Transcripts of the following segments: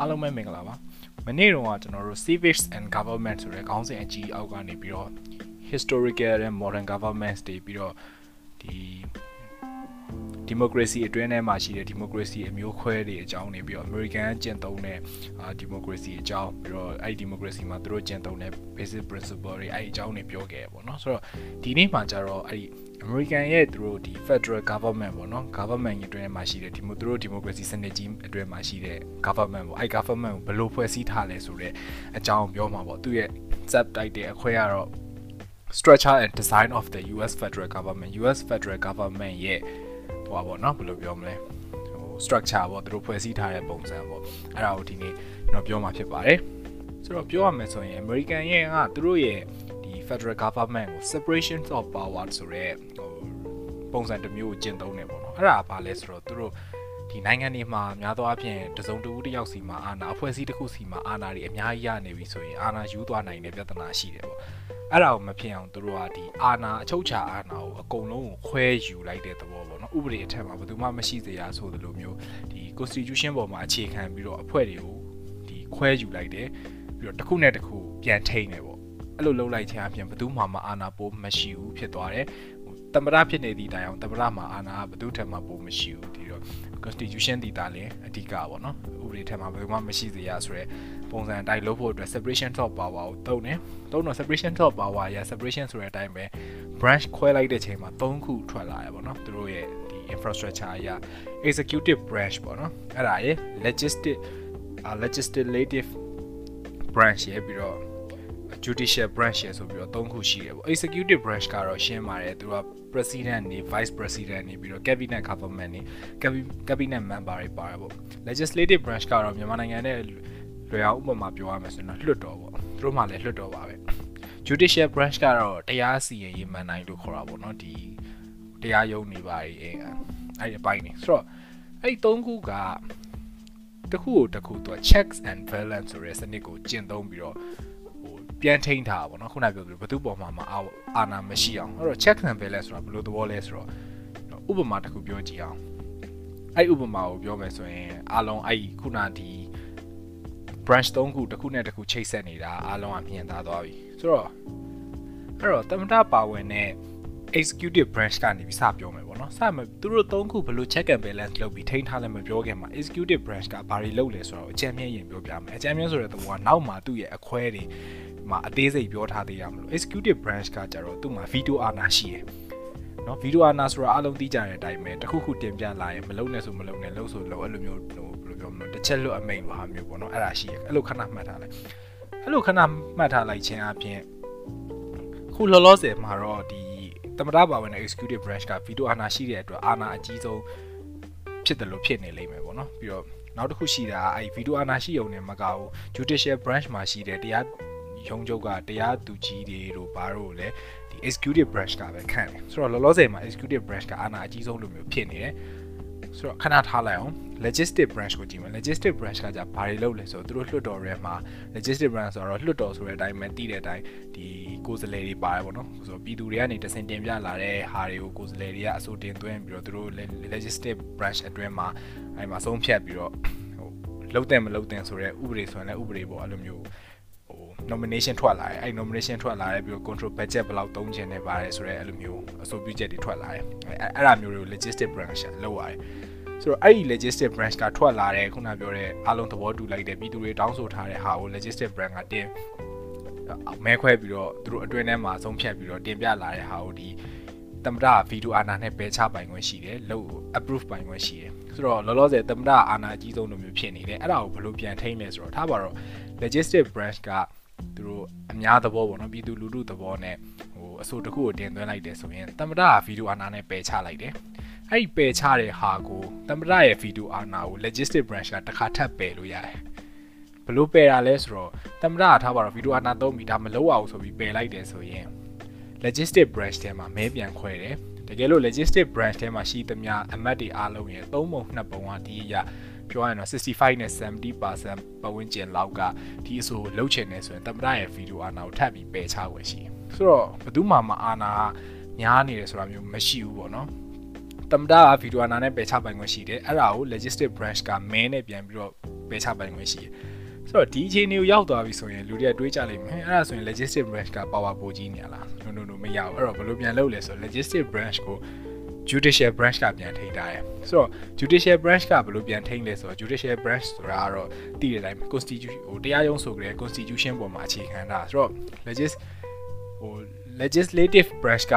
အားလုံးပဲမင်္ဂလာပါမနေ့တုန်းကကျွန်တော်တို့ civics and government ဆိုတဲ့ခေါင်းစဉ်အကြီးအောက်ကနေပြီးတော့ historical and modern governments တွေပြီးတော့ဒီ democracy အတွင်းထဲမှာရှိတဲ့ democracy အမျိုးခွဲတွေအကြောင်းနေပြီးတော့ American ကျင့်သုံးတဲ့ democracy အကြောင်းပြီးတော့အဲ့ democracy မှာသူတို့ကျင့်သုံးတဲ့ basic principle တွေအဲ့အကြောင်းတွေပြောခဲ့ပေါ့နော်ဆိုတော့ဒီနေ့မှာကျတော့အဲ့ American ရဲ့သူတို့ဒီ Federal Government ပေါ့နော် Government ရဲ့အတွင်းမှာရှိတဲ့ဒီမိုသူတို့ democracy စနစ်ကြီးအတွင်းမှာရှိတဲ့ government ပေါ့အဲ့ government ကိုဘယ်လိုဖွဲ့စည်းထားလဲဆိုတော့အကြောင်းပြောမှာပေါ့သူရဲ့ subtitle အခွဲကတော့ structure and design of the US federal government US federal government ရဲ့ ဟိုပါပေါ့နော်ဘယ်လိုပြောမလဲဟို structure ပေါ့သူတို့ဖွဲ့စည်းထားတဲ့ပုံစံပေါ့အဲ့ဒါကိုဒီနေ့ကျွန်တော်ပြောမှာဖြစ်ပါတယ်ဆိုတော့ပြောရမယ်ဆိုရင် American ရဲ့ကသူတို့ရဲ့ဒီ federal government ကို separation of power ဆိုရဲဟိုပုံစံတစ်မျိုးကိုကျင့်သုံးနေပေါ့နော်အဲ့ဒါဘာလဲဆိုတော့သူတို့ ဒီနိုင်ငံတွေမှာများသောအားဖြင့်တစုံတဦးတစ်ယောက်စီမှာအာဏာအဖွဲ့အစည်းတစ်ခုစီမှာအာဏာတွေအများကြီးရနေပြီဆိုရင်အာဏာယူသွားနိုင်တဲ့ပြဿနာရှိတယ်ပေါ့အဲ့ဒါကိုမဖြစ်အောင်သူတို့ကဒီအာဏာအချုပ်ချာအာဏာကိုအကုန်လုံးကိုခွဲယူလိုက်တဲ့သဘောပေါ့နော်ဥပဒေအထက်မှာဘယ်သူမှမရှိစေရဆိုသလိုမျိုးဒီ constitution ပေါ်မှာအခြေခံပြီးတော့အဖွဲ့တွေကိုဒီခွဲယူလိုက်တယ်ပြီးတော့တစ်ခုနဲ့တစ်ခုပြန်ထိန်းတယ်ပေါ့အဲ့လိုလုပ်လိုက်ခြင်းအပြင်ဘယ်သူမှမအာဏာပိုးမရှိဘူးဖြစ်သွားတယ်တမရဖြစ်နေသည့်တိုင်အောင်တမရမှာအာဏာဘယ်သူထက်မှပိုမရှိဘူးဒီတော့ constitution တည်တာလည်းအဓိကပေါ့နော်ဥပဒေထက်မှာဘယ်သူမှမရှိစေရဆိုရဲပုံစံအတိုင်းလုပ်ဖို့အတွက် separation of power ကိုသုံးတယ်သုံးတော့ separation of power ရ separation ဆိုတဲ့အတိုင်းပဲ branch ခွဲလိုက်တဲ့ချိန်မှာ၃ခုထွက်လာရပေါ့နော်သူတို့ရဲ့ဒီ infrastructure အရာ executive branch ပေါ့နော်အဲ့ဒါရယ် legislative legislative branch ရယ်ပြီးတော့ judicial branch ရယ်ဆိုပြီးတော့၃ခုရှိတယ်ပေါ့ executive branch ကတော့ရှင်းပါတယ်သူက president နေ vice president နေပြီးတော့ cabinet government နေ cabinet member တွေပါတယ်ပေါ့ legislative branch ကတော့မြန်မာနိုင်ငံနဲ့လွယ်အောင်ဥပမာပြောရမယ်ဆိုရင်လွှတ်တော်ပေါ့သူတို့မှလည်းလွှတ်တော်ပါပဲ judicial branch ကတော့တရားစီရင်ရေးမှန်နိုင်လို့ခေါ်တာပေါ့နော်ဒီတရားရုံးနေပါရဲ့အဲ့ဒီအပိုင်းနေဆိုတော့အဲ့ဒီ၃ခုကတခုကိုတခုသူက checks and balance ဆိုတဲ့စနစ်ကိုကျင့်သုံးပြီးတော့ ပြန်ထိန်းထားတာပေါ့နော်ခုနပြောသလိုဘယ်သူ့ပေါ်မှာမှအာဏာမရှိအောင်အဲ့တော့ check and balance ဆိုတာဘယ်လိုသဘောလဲဆိုတော့ဥပမာတစ်ခုပြောကြည့်အောင်အဲ့ဥပမာကိုပြောမယ်ဆိုရင်အားလုံးအဲ့ခုနဒီ branch 3ခုတစ်ခုနဲ့တစ်ခုချိတ်ဆက်နေတာအားလုံးကမြင်သာသွားပြီဆိုတော့အဲ့တော့တမတပါဝင်တဲ့ executive branch ကနေပြီးစပြောမယ်ပေါ့နော်စမယ်သူတို့သုံးခုဘယ်လို check and balance လုပ်ပြီးထိန်းထားလဲမပြောခင်မှာ executive branch ကဘာတွေလုပ်လဲဆိုတော့အကြံဉာဏ်ရင်ပြောပြမယ်အကြံဉာဏ်ဆိုတဲ့သဘောကနောက်မှသူ့ရဲ့အခွဲတွေ မှာအသေးစိတ်ပြောထားသေးရမလို့ executive branch ကကြတော့သူ့မှာ veto အာဏာရှိတယ်နော် veto အာဏာဆိုတာအလုံးသိကြတဲ့အတိုင်းပဲတခုခုတင်ပြလာရင်မလုံးနဲ့ဆိုမလုံးနဲ့လုံးဆိုလုံးအဲ့လိုမျိုးဟိုဘယ်လိုပြောမလဲတစ်ချက်လွတ်အမိန်လိုဟာမျိုးပေါ့နော်အဲ့ဒါရှိရအဲ့လိုခဏမှတ်ထားလိုက်အဲ့လိုခဏမှတ်ထားလိုက်ခြင်းအပြင်ခုလောလောဆယ်မှာတော့ဒီသမ္မတပါဝင်တဲ့ executive branch က veto အာဏာရှိတဲ့အတွက်အာဏာအကြီးဆုံးဖြစ်တယ်လို့ဖြစ်နေလိမ့်မယ်ပေါ့နော်ပြီးတော့နောက်တစ်ခုရှိတာအဲ့ veto အာဏာရှိုံနဲ့မကဘူး judicial branch မှာရှိတဲ့တရား ရုံးချုပ်ကတရားသူကြီးတွေတို့ဘာတို့လည်းဒီ executive branch ကပဲခန့်တယ်ဆိုတော့လောလောဆယ်မှာ executive branch ကအာဏာအကြီးဆုံးလိုမျိုးဖြစ်နေတယ်ဆိုတော့ခဏထားလိုက်အောင် legislative branch ကိုကြည့်မယ် legislative branch ကじゃဘာတွေလုပ်လဲဆိုတော့သူတို့လွှတ်တော်ရဲမှာ legislative branch ဆိုတော့လွှတ်တော်ဆိုတဲ့အတိုင်းပဲတည်တဲ့အတိုင်းဒီကိုယ်စားလှယ်တွေပါတယ်ပေါ့နော်ဆိုတော့ပြည်သူတွေကနေတစင်တင်ပြလာတဲ့ဟာတွေကိုကိုယ်စားလှယ်တွေကအဆိုတင်သွင်းပြီးတော့သူတို့ legislative branch အတွင်းမှာအဲမှာဆုံးဖြတ်ပြီးတော့ဟိုလုံးတဲ့မလုံးတဲ့ဆိုတဲ့ဥပဒေဆိုရင်လည်းဥပဒေပေါ့အဲ့လိုမျိုး nomination ထွက်လာတယ်အဲ့ nomination ထွက်လာတယ်ပြီးတော့ control budget ဘယ်လောက်သုံးချင်နေပါတယ်ဆိုတော့အဲ့လိုမျိုးအဆိုပြုချက်တွေထွက်လာတယ်အဲ့အဲ့ဒါမျိုးတွေကို logistic branch လောက်ရတယ်ဆိုတော့အဲ့ဒီ logistic branch ကထွက်လာတယ်ခုနပြောတဲ့အားလုံးသဘောတူလိုက်တဲ့ပြည်သူတွေတောင်းဆိုထားတဲ့ဟာကို logistic branch ကတင်မဲခွဲပြီးတော့သူတို့အတွင်းထဲမှာဆုံးဖြတ်ပြီးတော့တင်ပြလာတဲ့ဟာကိုဒီတမတာဗီဒီယိုအာနာနဲ့ပယ်ချပိုင်ခွင့်ရှိတယ်လို့ approve ပိုင်ခွင့်ရှိတယ်ဆိုတော့လောလောဆယ်တမတာအာနာအကြီးဆုံးလိုမျိုးဖြစ်နေတယ်အဲ့ဒါကိုဘယ်လိုပြန်ထိန်းလဲဆိုတော့ထားပါတော့ logistic branch က သူတို့အများသဘောပေါ့နော်ပြည်သူလူထုသဘောနဲ့ဟိုအဆိုတစ်ခုကိုတင်သွင်းလိုက်တယ်ဆိုရင်တမရဗီဒီယိုအာနာနဲ့ပယ်ချလိုက်တယ်အဲ့ဒီပယ်ချတဲ့ဟာကိုတမရရဲ့ဗီဒီယိုအာနာကို logistic branch ကတစ်ခါထပ်ပယ်လို့ရတယ်ဘလို့ပယ်တာလဲဆိုတော့တမရထားပါတော့ဗီဒီယိုအာနာသုံးပြီးဒါမလုပ်အောင်ဆိုပြီးပယ်လိုက်တယ်ဆိုရင် logistic branch ထဲမှာမဲပြန်ခွဲတယ်တကယ်လို့ logistic branch ထဲမှာရှိသမျှအမတ်တွေအားလုံးရဲ့၃ပုံ2ပုံကဒီရ ပြောရရင်တော့65နဲ့70%ပတ်ဝန်းကျင်လောက်ကဒီအဆိုလှုပ်ချင်နေဆိုရင်တမရရဲ့ဗီဒီယိုအာနာကိုထပ်ပြီးပယ်ချခွင့်ရှိတယ်ဆိုတော့ဘယ်သူမှမအာနာညားနေတယ်ဆိုတာမျိုးမရှိဘူးပေါ့နော်တမတာကဗီဒီယိုအာနာနဲ့ပယ်ချပိုင်ခွင့်ရှိတယ်အဲ့ဒါကို legislative branch ကမင်းနဲ့ပြန်ပြီးတော့ပယ်ချပိုင်ခွင့်ရှိတယ်ဆိုတော့ဒီအခြေအနေကိုရောက်သွားပြီဆိုရင်လူတွေကတွေးကြလိမ့်မယ်အဲ့ဒါဆိုရင် legislative branch က power ပိုကြီးနေရလား no no no မရဘူးအဲ့တော့ဘယ်လိုပြန်လုပ်လဲဆိုတော့ legislative branch ကို judicial branch ကပြန်ထိန်းထားတယ်ဆိုတော့ judicial branch ကဘယ်လိုပြန်ထိန်းလဲဆိုတော့ judicial branch ဆိုတာကတော့တည်တဲ့အတိုင်း constitution ဟိုတရားရုံးဆိုကြတဲ့ constitution ပေါ်မှာအခြေခံတာဆိုတော့ legis ဟို legislative branch က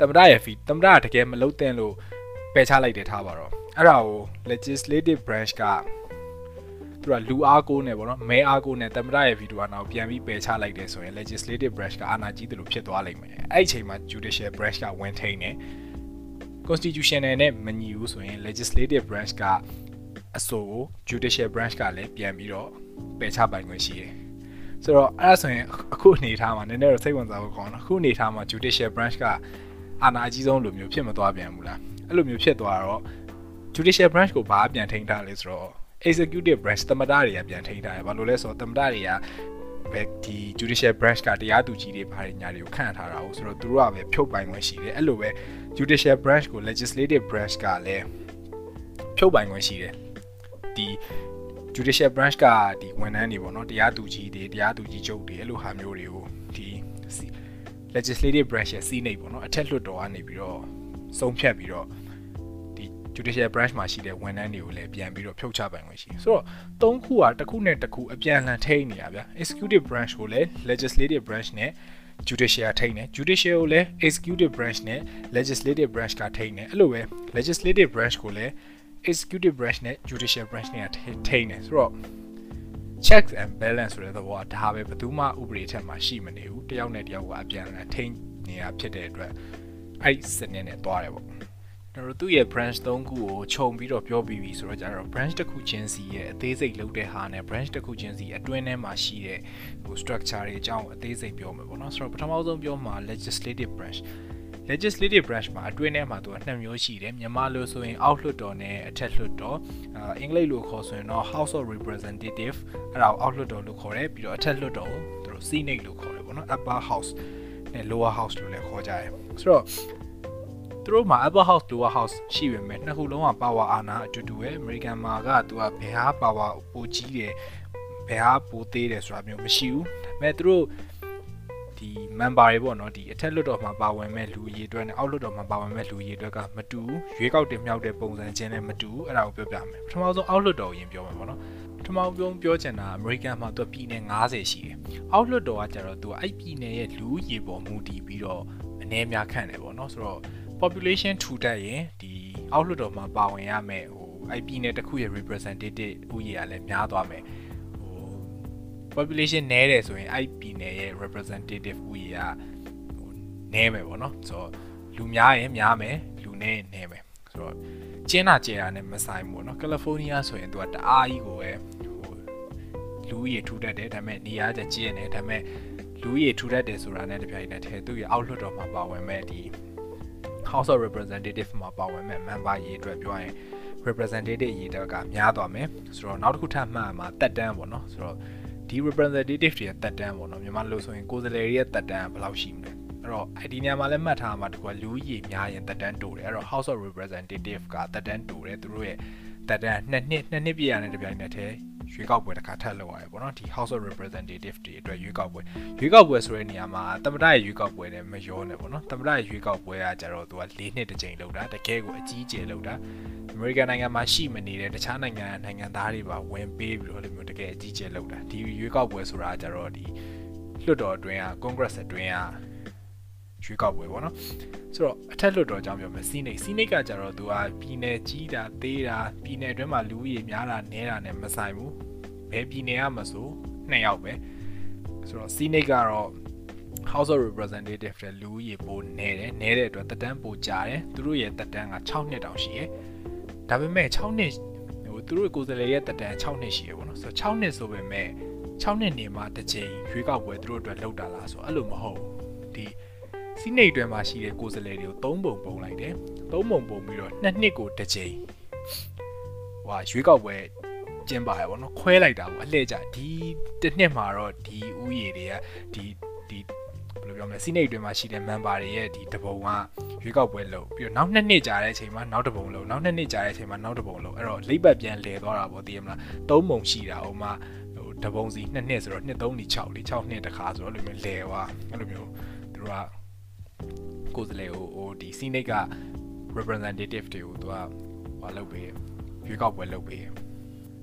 တမရရဲ့ fee တမရတကယ်မလုပ်တဲ့လို့ပယ်ချလိုက်တယ်ထားပါတော့အဲ့ဒါကို legislative branch ကသူကလူအားကိုးနေပေါ့နော်မဲအားကိုးနေတမရရဲ့ဗီဒီယိုအနောက်ပြန်ပြီးပယ်ချလိုက်တယ်ဆိုရင် legislative branch ကအာဏာကြီးတယ်လို့ဖြစ်သွားလိမ့်မယ်အဲ့ဒီအချိန်မှာ judicial branch ကဝင်ထိန်းတယ် constitutional နဲ့မညီဘူးဆိုရင် legislative branch ကအဆိုကို judicial branch ကလည်းပြန်ပြီးတော့ပယ်ချပိုင်ခွင့်ရှိတယ်ဆိုတော့အဲ့ဒါဆိုရင်အခုအနေထားမှာနည်းနည်းတော့စိတ်ဝင်စားဖို့ကောင်းတော့အခုအနေထားမှာ judicial branch ကအာဏာအကြီးဆုံးလိုမျိုးဖြစ်မသွားပြန်ဘူးလားအဲ့လိုမျိုးဖြစ်သွားတော့ judicial branch ကိုဘာပြန်ထိန်းထားလဲဆိုတော့ executive branch သမ္မတတွေကပြန်ထိန်းထားတယ်ဘာလို့လဲဆိုတော့သမ္မတတွေကဘယ်ဒီ judicial branch ကတရားသူကြီးတွေဘာတွေညာတွေကိုခန့်ထားတာဟုတ်ဆိုတော့သူတို့ကပဲဖြုတ်ပိုင်ခွင့်ရှိတယ်အဲ့လိုပဲ judicial branch ကို legislative branch ကလည်းဖြုတ်ပိုင်ခွင့်ရှိတယ်ဒီ judicial branch ကဒီဝန်ထမ်းတွေပေါ့နော်တရားသူကြီးတွေတရားသူကြီးချုပ်တွေအဲ့လိုဟာမျိုးတွေကိုဒီ legislative branch ရဲ့ senate ပေါ့နော်အထက်လွှတ်တော်ကနေပြီးတော့ဆုံးဖြတ်ပြီးတော့ဒီ judicial branch မှာရှိတဲ့ဝန်ထမ်းတွေကိုလည်းပြန်ပြီးတော့ဖြုတ်ချပိုင်ခွင့်ရှိဆိုတော့သုံးခုကတစ်ခုနဲ့တစ်ခုအပြန်အလှန်ထိန်းနေရဗျာ executive branch ကိုလည်း legislative branch နဲ့ judicial ထိန်းတယ် judicial ကိုလည်း executive branch နဲ့ legislative branch ကထိန်းတယ်အဲ့လိုပဲ legislative branch ကိုလည်း executive branch နဲ့ judicial branch နဲ့ထိန်းတယ်ဆိုတော့ checks and balance ဆိုတဲ့သဘောကဒါပဲဘယ်သူမှဥပဒေထက်မှာရှိမနေဘူးတယောက်နဲ့တယောက်ကအပြန်အလှန်ထိန်းနေတာဖြစ်တဲ့အတွက်အဲ့စနစ်နဲ့တွားတယ်ပေါ့ ကျွန်တော်တို့သူ့ရဲ့ branch ၃ခုကိုခြုံပြီးတော့ပြောပြီးပြီဆိုတော့ကျတော့ branch တစ်ခုချင်းစီရဲ့အသေးစိတ်လုပ်တဲ့ဟာနဲ့ branch တစ်ခုချင်းစီအတွင်းထဲမှာရှိတဲ့ဟို structure တွေအကြောင်းအသေးစိတ်ပြောမယ်ပေါ့နော်ဆိုတော့ပထမဆုံးပြောမှာ legislative branch legislative branch မှာအတွင်းထဲမှာသူကနှစ်မျိုးရှိတယ်မြန်မာလိုဆိုရင် အောက်လွှတ်တော်နဲ့အထက်လွှတ်တော်အင်္ဂလိပ်လိုခေါ်ဆိုရင်တော့ House of Representative အဲ့ဒါကိုအောက်လွှတ်တော်လို့ခေါ်တယ်ပြီးတော့အထက်လွှတ်တော်ကိုသူတို့ Senate လို့ခေါ်တယ်ပေါ့နော် Upper House နဲ့ Lower House လို့လည်းခေါ်ကြတယ်ဆိုတော့ သူတို့မှာ upper house lower house ရှိပေမဲ့နှစ်ခုလုံးက power အာဏာအတူတူပဲ American မှာကသူကဘယ်ဟာ power ပိုကြီးတယ်ဘယ်ဟာပိုသေးတယ်ဆိုတာမျိုးမရှိဘူးဒါပေမဲ့သူတို့ဒီ member တွေပေါ့နော်ဒီအထက်လွှတ်တော်မှာပါဝင်မဲ့လူရည်အတွက်နဲ့အောက်လွှတ်တော်မှာပါဝင်မဲ့လူရည်အတွက်ကမတူဘူးရွေးကောက်တင်မြှောက်တဲ့ပုံစံချင်းလည်းမတူဘူးအဲ့ဒါကိုပြောပြမယ်ပထမဆုံးအောက်လွှတ်တော်ကိုရင်ပြောမှာပေါ့နော်ပထမဆုံးပြောချင်တာ American မှာသူပြည်နယ်90ရှိတယ်အောက်လွှတ်တော်ကကျတော့သူအဲ့ပြည်နယ်ရဲ့လူရည်ပေါ်မူတည်ပြီးတော့အနေများခန့်တယ်ပေါ့နော်ဆိုတော့ population ထူထပ်ရင်ဒီအောက်လွှတ်တော်မှာပါဝင်ရမယ်ဟိုအဲ့ပြည်နယ်တစ်ခုရဲ့ representative ဥယျာဉ်ကလည်းများသွားမယ်ဟို population နည်းတယ်ဆိုရင်အဲ့ပြည်နယ်ရဲ့ representative ဥယျာဉ်ဟိုနည်းမယ်ပေါ့နော်ဆိုတော့လူများရင်များမယ်လူနည်းရင်နည်းမယ်ဆိုတော့ကျင်းတာကျဲတာနဲ့မဆိုင်ဘူးပေါ့နော်ကယ်လီဖိုးနီးယားဆိုရင်သူကတအားကြီးကိုပဲဟိုလူကြီးထူထပ်တယ်ဒါပေမဲ့နေရာကျကျင်းတယ်ဒါပေမဲ့လူကြီးထူထပ်တယ်ဆိုတာနဲ့တပြိုင်နက်တည်းသူ့ရဲ့အောက်လွှတ်တော်မှာပါဝင်မဲ့ဒီ House of Representative မှာပါဝင်မဲ့ member ရေးအတွက်ပြောရင် representative ရေးတော့ကများသွားမယ်ဆိုတော့နောက်တစ်ခုထပ်မှတ်မှာတက်တန်းပေါ့နော်ဆိုတော့ဒီ representative တွေရဲ့တက်တန်းပေါ့နော်မြန်မာလို့ဆိုရင်ကိုယ်စားလှယ်ရဲ့တက်တန်းဘယ်လောက်ရှိမလဲအဲ့တော့အဲ့ဒီနေရာမှာလည်းမှတ်ထားမှာတကွာလူကြီးများရင်တက်တန်းတိုးတယ်အဲ့တော့ House of Representative ကတက်တန်းတိုးတယ်သူတို့ရဲ့တက်တန်းနှစ်နှစ်နှစ်နှစ်ပြည့်ရတဲ့တပြိုင်နက်တည်း ရွေးကောက်ပွဲတစ်ခါထပ်လုပ်ရတယ်ပေါ့နော်ဒီ House of Representative တွေအတွက်ရွေးကောက်ပွဲရွေးကောက်ပွဲဆိုတဲ့နေရာမှာသမ္မတရဲ့ရွေးကောက်ပွဲနဲ့မရောနဲ့ပေါ့နော်သမ္မတရဲ့ရွေးကောက်ပွဲကကြတော့သူက၄နှစ်တစ်ကြိမ်လုပ်တာတကယ်ကိုအကြီးအကျယ်လုပ်တာအမေရိကန်နိုင်ငံမှာရှိမနေတဲ့တခြားနိုင်ငံနိုင်ငံသားတွေပါဝင်ပေးပြီးတော့လည်းမျိုးတကယ်အကြီးအကျယ်လုပ်တာဒီရွေးကောက်ပွဲဆိုတာကြတော့ဒီလွှတ်တော်အတွင်းက Congress အတွင်းက ရွေးကောက်ပွဲပေါ့နော်ဆိုတော့အထက်လွှတ်တော်အကြောင်းပြောမယ်စီနိတ်စီနိတ်ကကြတော့သူကပြည်နယ်ကြီးတာသေးတာပြည်နယ်အတွင်းမှာလူဦးရေများတာနဲတာနဲ့မဆိုင်ဘူးဘယ်ပြည်နယ်ကမဆိုနှစ်ယောက်ပဲဆိုတော့စီနိတ်ကတော့ House of Representative တဲ့လူဦးရေပိုနေတယ်နေတဲ့အတွက်တက်တန်းပိုကြာတယ်သူတို့ရဲ့တက်တန်းက6နှစ်တောင်ရှိရယ်ဒါပေမဲ့6နှစ်ဟိုသူတို့ကိုယ်စားလှယ်ရဲ့တက်တန်း6နှစ်ရှိရယ်ပေါ့နော်ဆိုတော့6နှစ်ဆိုပေမဲ့6နှစ်နေမှတစ်ချိန်ရွေးကောက်ပွဲသူတို့အတွက်လောက်တာလားဆိုအဲ့လိုမဟုတ်ဒီ စီနိတ်တွင်မှာရှိတဲ့ကိုယ်စားလှယ်တွေကို3ပုံပုံလိုက်တယ်3ပုံပုံပြီးတော့2နှစ်ကိုတစ်ချိန်ဟွာရွေးကောက်ပွဲကျင်းပါရပေါ့နော်ခွဲလိုက်တာပေါ့အလှည့်ကြဒီတစ်နှစ်မှာတော့ဒီဥယေတွေကဒီဒီယ်လိုပြောမလဲစီနိတ်အတွင်းမှာရှိတဲ့ member တွေရဲ့ဒီတပုံကရွေးကောက်ပွဲလုပ်ပြီးတော့နောက်နှစ်နှစ်ကြာတဲ့အချိန်မှာနောက်တပုံလုပ်နောက်နှစ်နှစ်ကြာတဲ့အချိန်မှာနောက်တပုံလုပ်အဲ့တော့လိပ်ပတ်ပြန်လဲသွားတာပေါ့သိရမလားသုံးပုံရှိတာဟိုမှာဟိုတပုံစီနှစ်နှစ်ဆိုတော့နှစ်သုံးနှစ်6လေး6နှစ်တခါဆိုတော့အဲ့လိုမျိုးလဲသွားအဲ့လိုမျိုးသူတို့က ကိုယ်စလဲဟိုဟိုဒီစီနိတ်က representative တွေကိုသူကဟိုလုပ်ပေးရွေးကောက်ပွဲလုပ်ပေး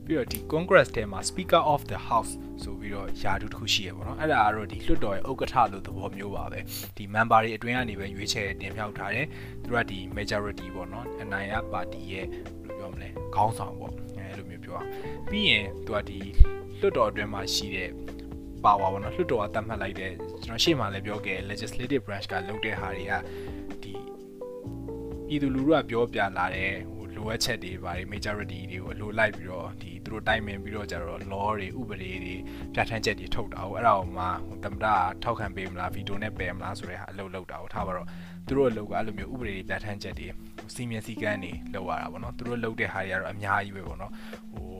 ပြီးတော့ဒီ Congress ထဲမှာ Speaker of the House ဆိုပြီးတော့ယာတူတစ်ခုရှိရပါတော့အဲ့ဒါကတော့ဒီလွှတ်တော်ရဲ့ဥက္ကဋ္ဌလို့သဘောမျိုးပါပဲဒီ member တွေအတွင်းကနေပဲရွေးချယ်တင်မြှောက်ထားတယ်သူတို့ကဒီ majority ပေါ့နော်အနိုင်ရပါတီရဲ့ဘယ်လိုပြောမလဲခေါင်းဆောင်ပေါ့အဲ့လိုမျိုးပြောအောင်ပြီးရင်သူကဒီလွှတ်တော်အတွင်းမှာရှိတဲ့ ပါဝါပေါ့နော်လွှတ်တော်ကတတ်မှတ်လိုက်တဲ့ကျွန်တော်ရှေ့မှာလည်းပြောခဲ့ legislative branch ကလုပ်တဲ့ဟာတွေကဒီပြည်သူလူထုကပြောပြလာတဲ့ဟိုလိုအပ်ချက်တွေဘာတွေ majority တွေကိုအလိုလိုက်ပြီးတော့ဒီသူတို့တိုင်ပင်ပြီးတော့ကြတော့ law တွေဥပဒေတွေပြဋ္ဌာန်းချက်တွေထုတ်တာဟိုအဲ့ဒါကိုမှဟိုတမတာထောက်ခံပေးမလားဗီတိုနဲ့ပယ်မလားဆိုတဲ့ဟာအလုပ်လုပ်တာဟိုထားပါတော့သူတို့အလုပ်ကအဲ့လိုမျိုးဥပဒေတွေပြဋ္ဌာန်းချက်တွေစီမံစည်းကမ်းတွေလုပ်ရတာပေါ့နော်သူတို့လုပ်တဲ့ဟာတွေကတော့အများကြီးပဲပေါ့နော်ဟို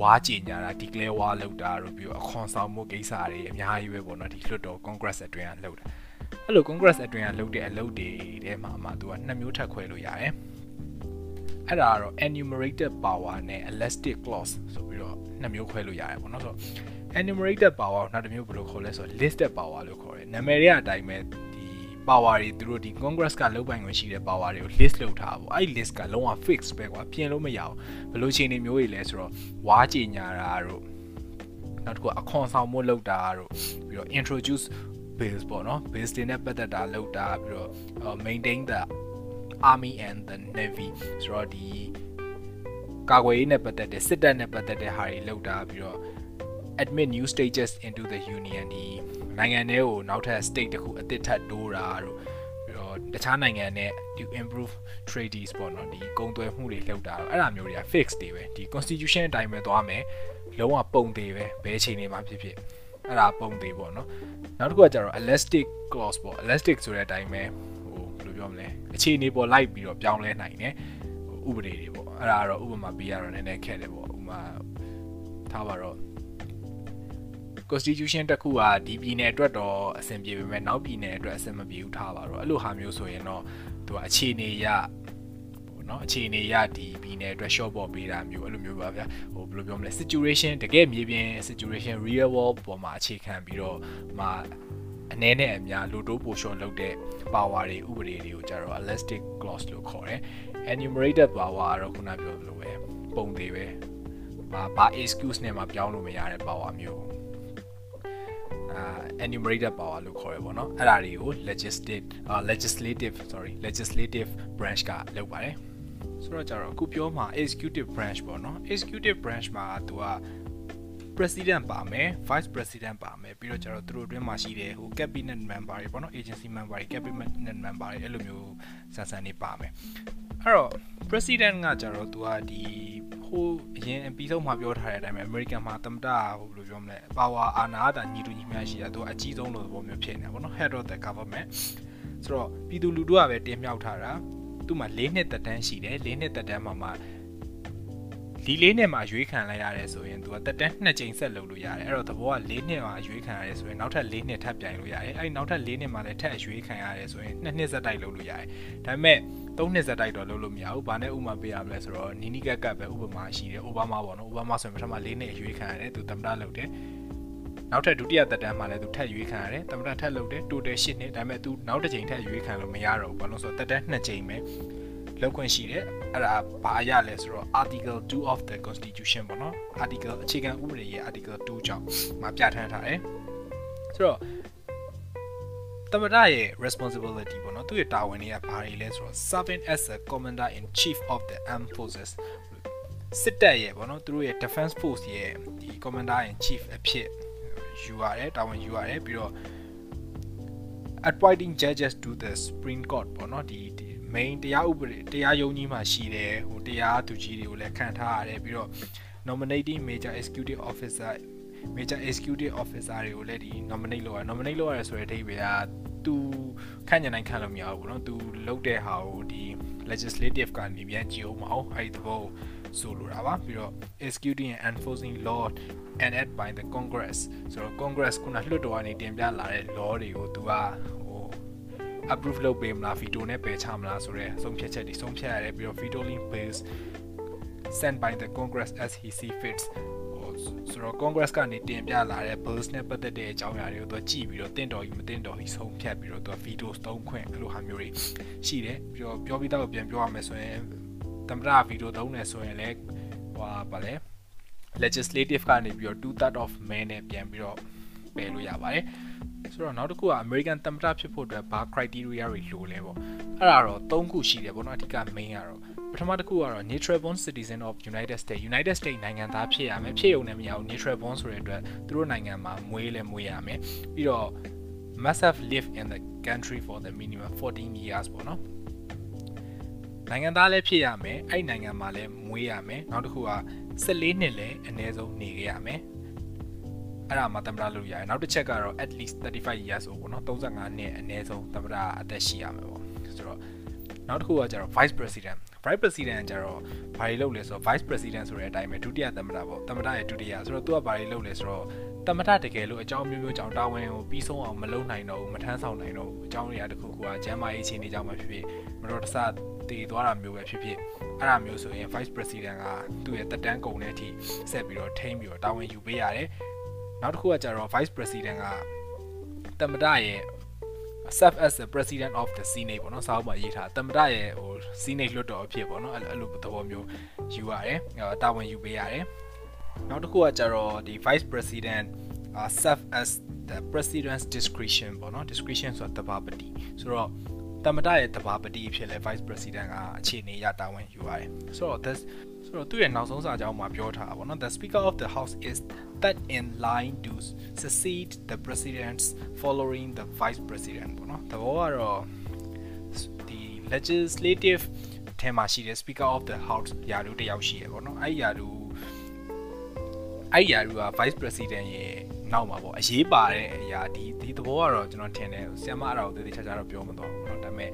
ဝါကြင်ညာတာ declare ဝါလုပ်တာတို့ပြီးတော့အခွန်ဆောင်မှုကိစ္စတွေအများကြီးပဲပေါ့နော်ဒီလွှတ်တော် congress အတွင်းကလုပ်တာအဲ့လို congress အတွင်းကလုပ်တဲ့အလုပ်တွေထဲမှာမှသူကနှစ်မျိုးထပ်ခွဲလို့ရတယ်အဲ့ဒါကတော့ enumerated power နဲ့ elastic clause ဆိုပြီးတော့နှစ်မျိုးခွဲလို့ရတယ်ပေါ့နော်ဆိုတော့ enumerated power နောက်တစ်မျိုးဘယ်လိုခေါ်လဲဆိုတော့ listed power လို့ခေါ်တယ်နာမည်ရအတိုင်းပဲဒီ power တွေသူတို့ဒီ congress ကလုပ်ပိုင်ခွင့်ရှိတဲ့ power တွေကို list လုပ်ထားပါအဲ့ list ကလုံးဝ fix ပဲကွာပြင်လို့မရအောင်ဘယ်လိုအခြေအနေမျိုးတွေလဲဆိုတော့ဝါကြညာတာတို့နောက်တစ်ခုအခွန်ဆောင်မှုလုပ်တာတို့ပြီးတော့ introduce bills ပေါ့နော် bills တွေနဲ့ပတ်သက်တာလုပ်တာပြီးတော့ maintain the army and the navy ဆိုတော့ဒီကာကွယ်ရေးနဲ့ပတ်သက်တဲ့စစ်တပ်နဲ့ပတ်သက်တဲ့ဟာတွေလုပ်တာပြီးတော့ admit new stages into the union ဒီ နိုင်ငံတွေကိုနောက်ထပ် state တစ်ခုအသစ်ထပ်တိုးတာတို့ပြီးတော့တခြားနိုင်ငံနဲ့ to improve treaties ပေါ့နော်ဒီကုန်သွယ်မှုတွေလုပ်တာတော့အဲ့ဒါမျိုးတွေက fix တွေပဲဒီ constitution အတိုင်းပဲသွားမယ်လုံးဝပုံသေးပဲဘယ်အချိန်တွေမှာဖြစ်ဖြစ်အဲ့ဒါပုံသေးပေါ့နော်နောက်တစ်ခုကကျတော့ elastic clause ပေါ့ elastic ဆိုတဲ့အတိုင်းပဲဟိုဘယ်လိုပြောမလဲအခြေအနေပေါ်လိုက်ပြီးတော့ပြောင်းလဲနိုင်တယ်ဥပဒေတွေပေါ့အဲ့ဒါကတော့ဥပမာပေးရတော့နည်းနည်းခက်တယ်ပေါ့ဥပမာထားပါတော့ constitution တစ်ခုကဒီပြည်နယ်အတွက်တော့အဆင်ပြေပေမဲ့နောက်ပြည်နယ်အတွက်အဆင်မပြေဘူးထားပါတော့အဲ့လိုဟာမျိုးဆိုရင်တော့သူကအခြေအနေရပေါ့နော်အခြေအနေရဒီပြည်နယ်အတွက် short ပေါ်ပေးတာမျိုးအဲ့လိုမျိုးပါဗျာဟိုဘယ်လိုပြောမလဲ situation တကယ်မြေပြင် situation real world ပေါ်မှာအခြေခံပြီးတော့မှာအနေနဲ့အများလိုတိုးပိုရှော့လုပ်တဲ့ power တွေဥပဒေတွေကိုကြတော့ elastic clause လို့ခေါ်တယ် enumerated power ကတော့ခုနပြောသလိုပဲပုံသေးပဲဘာဘာ excuse နဲ့မှပြောင်းလို့မရတဲ့ power မျိုးအာ enumerated power လို့ခေါ်ရပါတော့အဲ့ဒါတွေကို legislative legislative sorry legislative branch ကလုပ်ပါတယ်ဆိုတော့ကြတော့အခုပြောမှာ executive branch ပေါ့နော် executive branch မှာသူက president ပါမယ် vice president ပါမယ်ပြီးတော့ကျတော့သူတို့အတွင်းမှာရှိတဲ့ဟို cabinet member တွေပေါ့နော် agency member တွေ cabinet member တွေအဲ့လိုမျိုးဆန်ဆန်နေပါမယ်အဲ့တော့ president ကကျတော့သူကဒီ ဟိုအရင်ပြီးဆုံးမှာပြောထားတဲ့အတိုင်းပဲ American မှာသမ္မတဟိုဘယ်လိုပြောမလဲ power အာဏာတာညီတူညီမျှရှိတာသူကအကြီးဆုံးလို့သဘောမျိုးဖြစ်နေတာပေါ့နော် head of the government ဆိုတော့ပြည်သူလူထုကပဲတင်မြှောက်ထားတာသူ့မှာ၄နှစ်သက်တမ်းရှိတယ်၄နှစ်သက်တမ်းမှာမှာ ဒီလေးနှစ်မှာရွေးခံလိုက်ရတယ်ဆိုရင်သူကတက်တန်းနှစ်ကြိမ်ဆက်လုပ်လို့ရတယ်အဲ့တော့သဘောက၄နှစ်မှာရွေးခံရတယ်ဆိုရင်နောက်ထပ်၄နှစ်ထပ်ပြိုင်လို့ရတယ်အဲ့နောက်ထပ်၄နှစ်မှာလည်းထပ်ရွေးခံရတယ်ဆိုရင်နှစ်နှစ်ဆက်တိုက်လုပ်လို့ရတယ်ဒါပေမဲ့၃နှစ်ဆက်တိုက်တော့လုပ်လို့မရဘူးဘာနဲ့ဥမာပေးရမလဲဆိုတော့နီနီကက်ကက်ပဲဥပမာရှိတယ်အိုဘားမားပေါ့နော်အိုဘားမားဆိုရင်ပထမ၄နှစ်ရွေးခံရတယ်သူသမ္မတလုပ်တယ်နောက်ထပ်ဒုတိယသက်တမ်းမှာလည်းသူထပ်ရွေးခံရတယ်သမ္မတထပ်လုပ်တယ် total ၈နှစ်ဒါပေမဲ့သူနောက်တစ်ချိန်ထပ်ရွေးခံလို့မရတော့ဘူးဘာလို့ဆိုတော့သက်တမ်း2ချိန်ပဲ လောက်ခွင့်ရှိတယ်အဲ့ဒါဘာရလဲဆိုတော့ article 2 of the constitution ပေါ့နော် article အခြေခံဥပဒေရဲ့ article 2ကြောင့်မှာပြဋ္ဌာန်းထားတယ်ဆိုတော့သမ္မတရဲ့ responsibility ပေါ့နော်သူ့ရဲ့တာဝန်တွေကဘာတွေလဲဆိုတော့ serving as a commander in chief of the armed forces စစ်တပ်ရဲ့ပေါ့နော်သူတို့ရဲ့ defense force ရဲ့ဒီ commander in chief အဖြစ်ယူရတယ်တာဝန်ယူရတယ်ပြီးတော့ appointing judges to the supreme court ပေါ့နော်ဒီ main တရားဥပဒေတရားရုံးကြီးမှာရှိတယ်ဟိုတရားသူကြီးတွေကိုလည်းခံထားရတယ်ပြီးတော့ nominating major executive officer major executive officer တွေကိုလည်းဒီ nominate လုပ်ရ nominate လုပ်ရတယ်ဆိုတဲ့အဓိပ္ပာယ်ကသူခန့်ညနိုင်ခန့်လို့မရဘူးเนาะသူလုပ်တဲ့ဟာကိုဒီ legislative ကနေပြန်ကြည့်အောင်မအောင်အဲ့ဒီသဘောဆိုလိုတာပါပြီးတော့ executing and enforcing law enacted by the congress ဆိုတော့ congress ခုနလွှတ်တော်ကနေတင်ပြလာတဲ့ law တွေကိုသူကဟို ဟ approve လုပ်ပေးမလား veto နဲ့ပယ်ချမလားဆိုတော့ဆုံးဖြတ်ချက်တွေဆုံးဖြတ်ရတယ်ပြီးတော့ vetoing bills sent by the congress as he see fits ဆိုတော့ congress ကနေတင်ပြလာတဲ့ bills နဲ့ပတ်သက်တဲ့အကြောင်းအရာတွေကိုသူကြည့်ပြီးတော့တင့်တော်ကြီးမတင့်တော်ကြီးဆုံးဖြတ်ပြီးတော့သူ veto သုံးခွင့်အဲ့လိုဟာမျိုးတွေရှိတယ်ပြီးတော့ပြောပြီးတော့ပြန်ပြောရမယ်ဆိုရင်သမ္မတ veto သုံးတယ်ဆိုရင်လည်းဟွာဗာလဲ legislative ကနေပြီးတော့ two third of men နဲ့ပြန်ပြီးတော့ပယ်လို့ရပါတယ် ဆိုတော့နောက်တစ်ခုက American သမ္မတဖြစ်ဖို့အတွက်ဘာ criteria တွေလိုလဲပေါ့အဲ့ဒါတော့၃ခုရှိတယ်ပေါ့နော်အဓိက main ကတော့ပထမတစ်ခုကတော့ neutral born citizen of United States United States နိုင်ငံသားဖြစ်ရမယ်ဖြစ်ုံနဲ့မရဘူး neutral born ဆိုတဲ့အတွက်သူတို့နိုင်ငံမှာမွေးလဲမွေးရမယ်ပြီးတော့ must have lived in the country for the minimum 14 years ပေါ့နော်နိုင်ငံသားလည်းဖြစ်ရမယ်အဲ့နိုင်ငံမှာလည်းမွေးရမယ်နောက်တစ်ခုက14နှစ်လည်းအနည်းဆုံးနေခဲ့ရမယ် အဲ့ဒါမှသမ္မတလုပ်ရတယ်နောက်တစ်ချက်ကတော့ at least 35 years ဆိုပေါ့နော်35နှစ်အနည်းဆုံးသမ္မတအသက်ရှိရမယ်ပေါ့ဆိုတော့နောက်တစ်ခုကကျတော့ vice president vice president ကျတော့ဘာတွေလုပ်လဲဆိုတော့ vice president ဆိုတဲ့အတိုင်းပဲဒုတိယသမ္မတပေါ့သမ္မတရဲ့ဒုတိယဆိုတော့သူကဘာတွေလုပ်လဲဆိုတော့သမ္မတတကယ်လို့အကြောင်းမျိုးမျိုးကြောင့်တာဝန်ကိုပြီးဆုံးအောင်မလုပ်နိုင်တော့ဘူးမထမ်းဆောင်နိုင်တော့ဘူးအကြောင်းအရာတစ်ခုခုကကျမ်းမာရေးအခြေအနေကြောင့်မှဖြစ်ဖြစ်မတော်တဆတည်သွားတာမျိုးပဲဖြစ်ဖြစ်အဲ့ဒါမျိုးဆိုရင် vice president ကသူ့ရဲ့တက်တန်းကုန်တဲ့အထိဆက်ပြီးတော့ထိန်းပြီးတော့တာဝန်ယူပေးရတယ် နောက်တစ်ခုကကျတော့ vice president ကသမ္မတရဲ့ serve as the president of the senate ပေါ့နော်စာအုပ်မှာရေးထားသမ္မတရဲ့ဟို senate လွှတ်တော်အဖြစ်ပေါ့နော်အဲ့လိုသဘောမျိုးယူရတယ်တာဝန်ယူပေးရတယ်နောက်တစ်ခုကကျတော့ဒီ vice president uh, serve as the president's discretion ပေါ့နော် discretion ဆိုတာတဘာပတိဆိုတော့သမ္မတရဲ့တဘာပတိဖြစ်လဲ vice president ကအခြေအနေရတာဝန်ယူရတယ်ဆိုတော့ this ဆိုတော့သူ့ရဲ့နောက်ဆုံးစာကြောင်းမှာပြောထားတာပေါ့နော် the speaker of the house is that in line to succeed the presidents following the vice president ပေါ့နော်သဘောကတော့ဒီ legislative ထဲမှာရှိတဲ့ speaker of the house ယာတူတယောက်ရှိရပေါ့နော်အဲ့ယာတူအဲ့ယာတူက vice president ရဲ့နောက်မှာပေါ့အရေးပါတဲ့အရာဒီဒီသဘောကတော့ကျွန်တော်ထင်တယ်ဆရာမအဲ့ဒါကိုသေသေးချာချာတော့ပြောမတော့ဘူးเนาะဒါပေမဲ့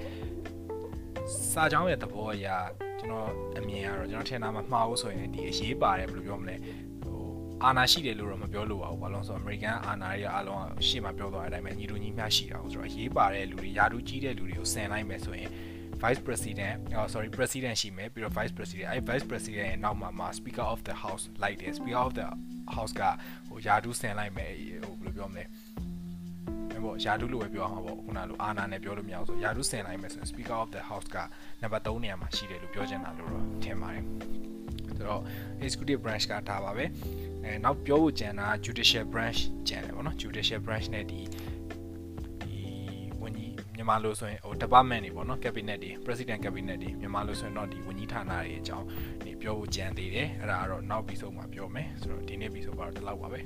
စာကြောင်းရဲ့သဘောအရာ ကျွန်တော်အမြင်ကတော့ကျွန်တော်ထင်တာမှမှားဘူးဆိုရင်ဒီအရေးပါတယ်ဘယ်လိုပြောမလဲဟိုအာနာရှိတယ်လို့တော့မပြောလို့ပါဘူးဘာလို့ဆိုတော့အမေရိကန်အာနာတွေအားလုံးရှေ့မှာပြောသွားတဲ့အတိုင်းပဲညီတို့ညီမျှရှိတာဟုတ်ဆိုတော့အရေးပါတဲ့လူတွေယာတူကြီးတဲ့လူတွေကိုဆင်လိုက်မယ်ဆိုရင် vice president oh sorry president ရှိမယ်ပြီးတော့ vice president အဲ vice president ရဲ့နောက်မှာမှာ speaker of the house လိုက်တယ် speaker of the house ကဟိုယာတူဆင်လိုက်မယ်ဟိုဘယ်လိုပြောမလဲ အဲ့ပေါ့ယာတူလို့ပဲပြောအောင်ပေါ့ခုနလိုအာနာနဲ့ပြောလို့မရဘူးဆိုယာတူဆင်လိုက်မယ်ဆိုရင် speaker of the house ကနံပါတ်3နေရာမှာရှိတယ်လို့ပြောချင်တာလို့တော့ထင်ပါတယ်ဆိုတော့ executive branch ကဒါပါပဲအဲနောက်ပြောဖို့ကြံတာ judicial branch ကြံတယ်ပေါ့နော် judicial branch နဲ့ဒီမြန်မာလိုဆိုရင်ဟို department တွေပေါ့နော် cabinet တွေ president cabinet တွေမြန်မာလိုဆိုရင်တော့ဒီဝန်ကြီးဌာနတွေအကြောင်းနေပြောဖို့ကြံသေးတယ်အဲ့ဒါကတော့နောက်ပြီးဆုံးမှာပြောမယ်ဆိုတော့ဒီနေ့ပြီးဆုံးပါတော့ဒီလောက်ပါပဲ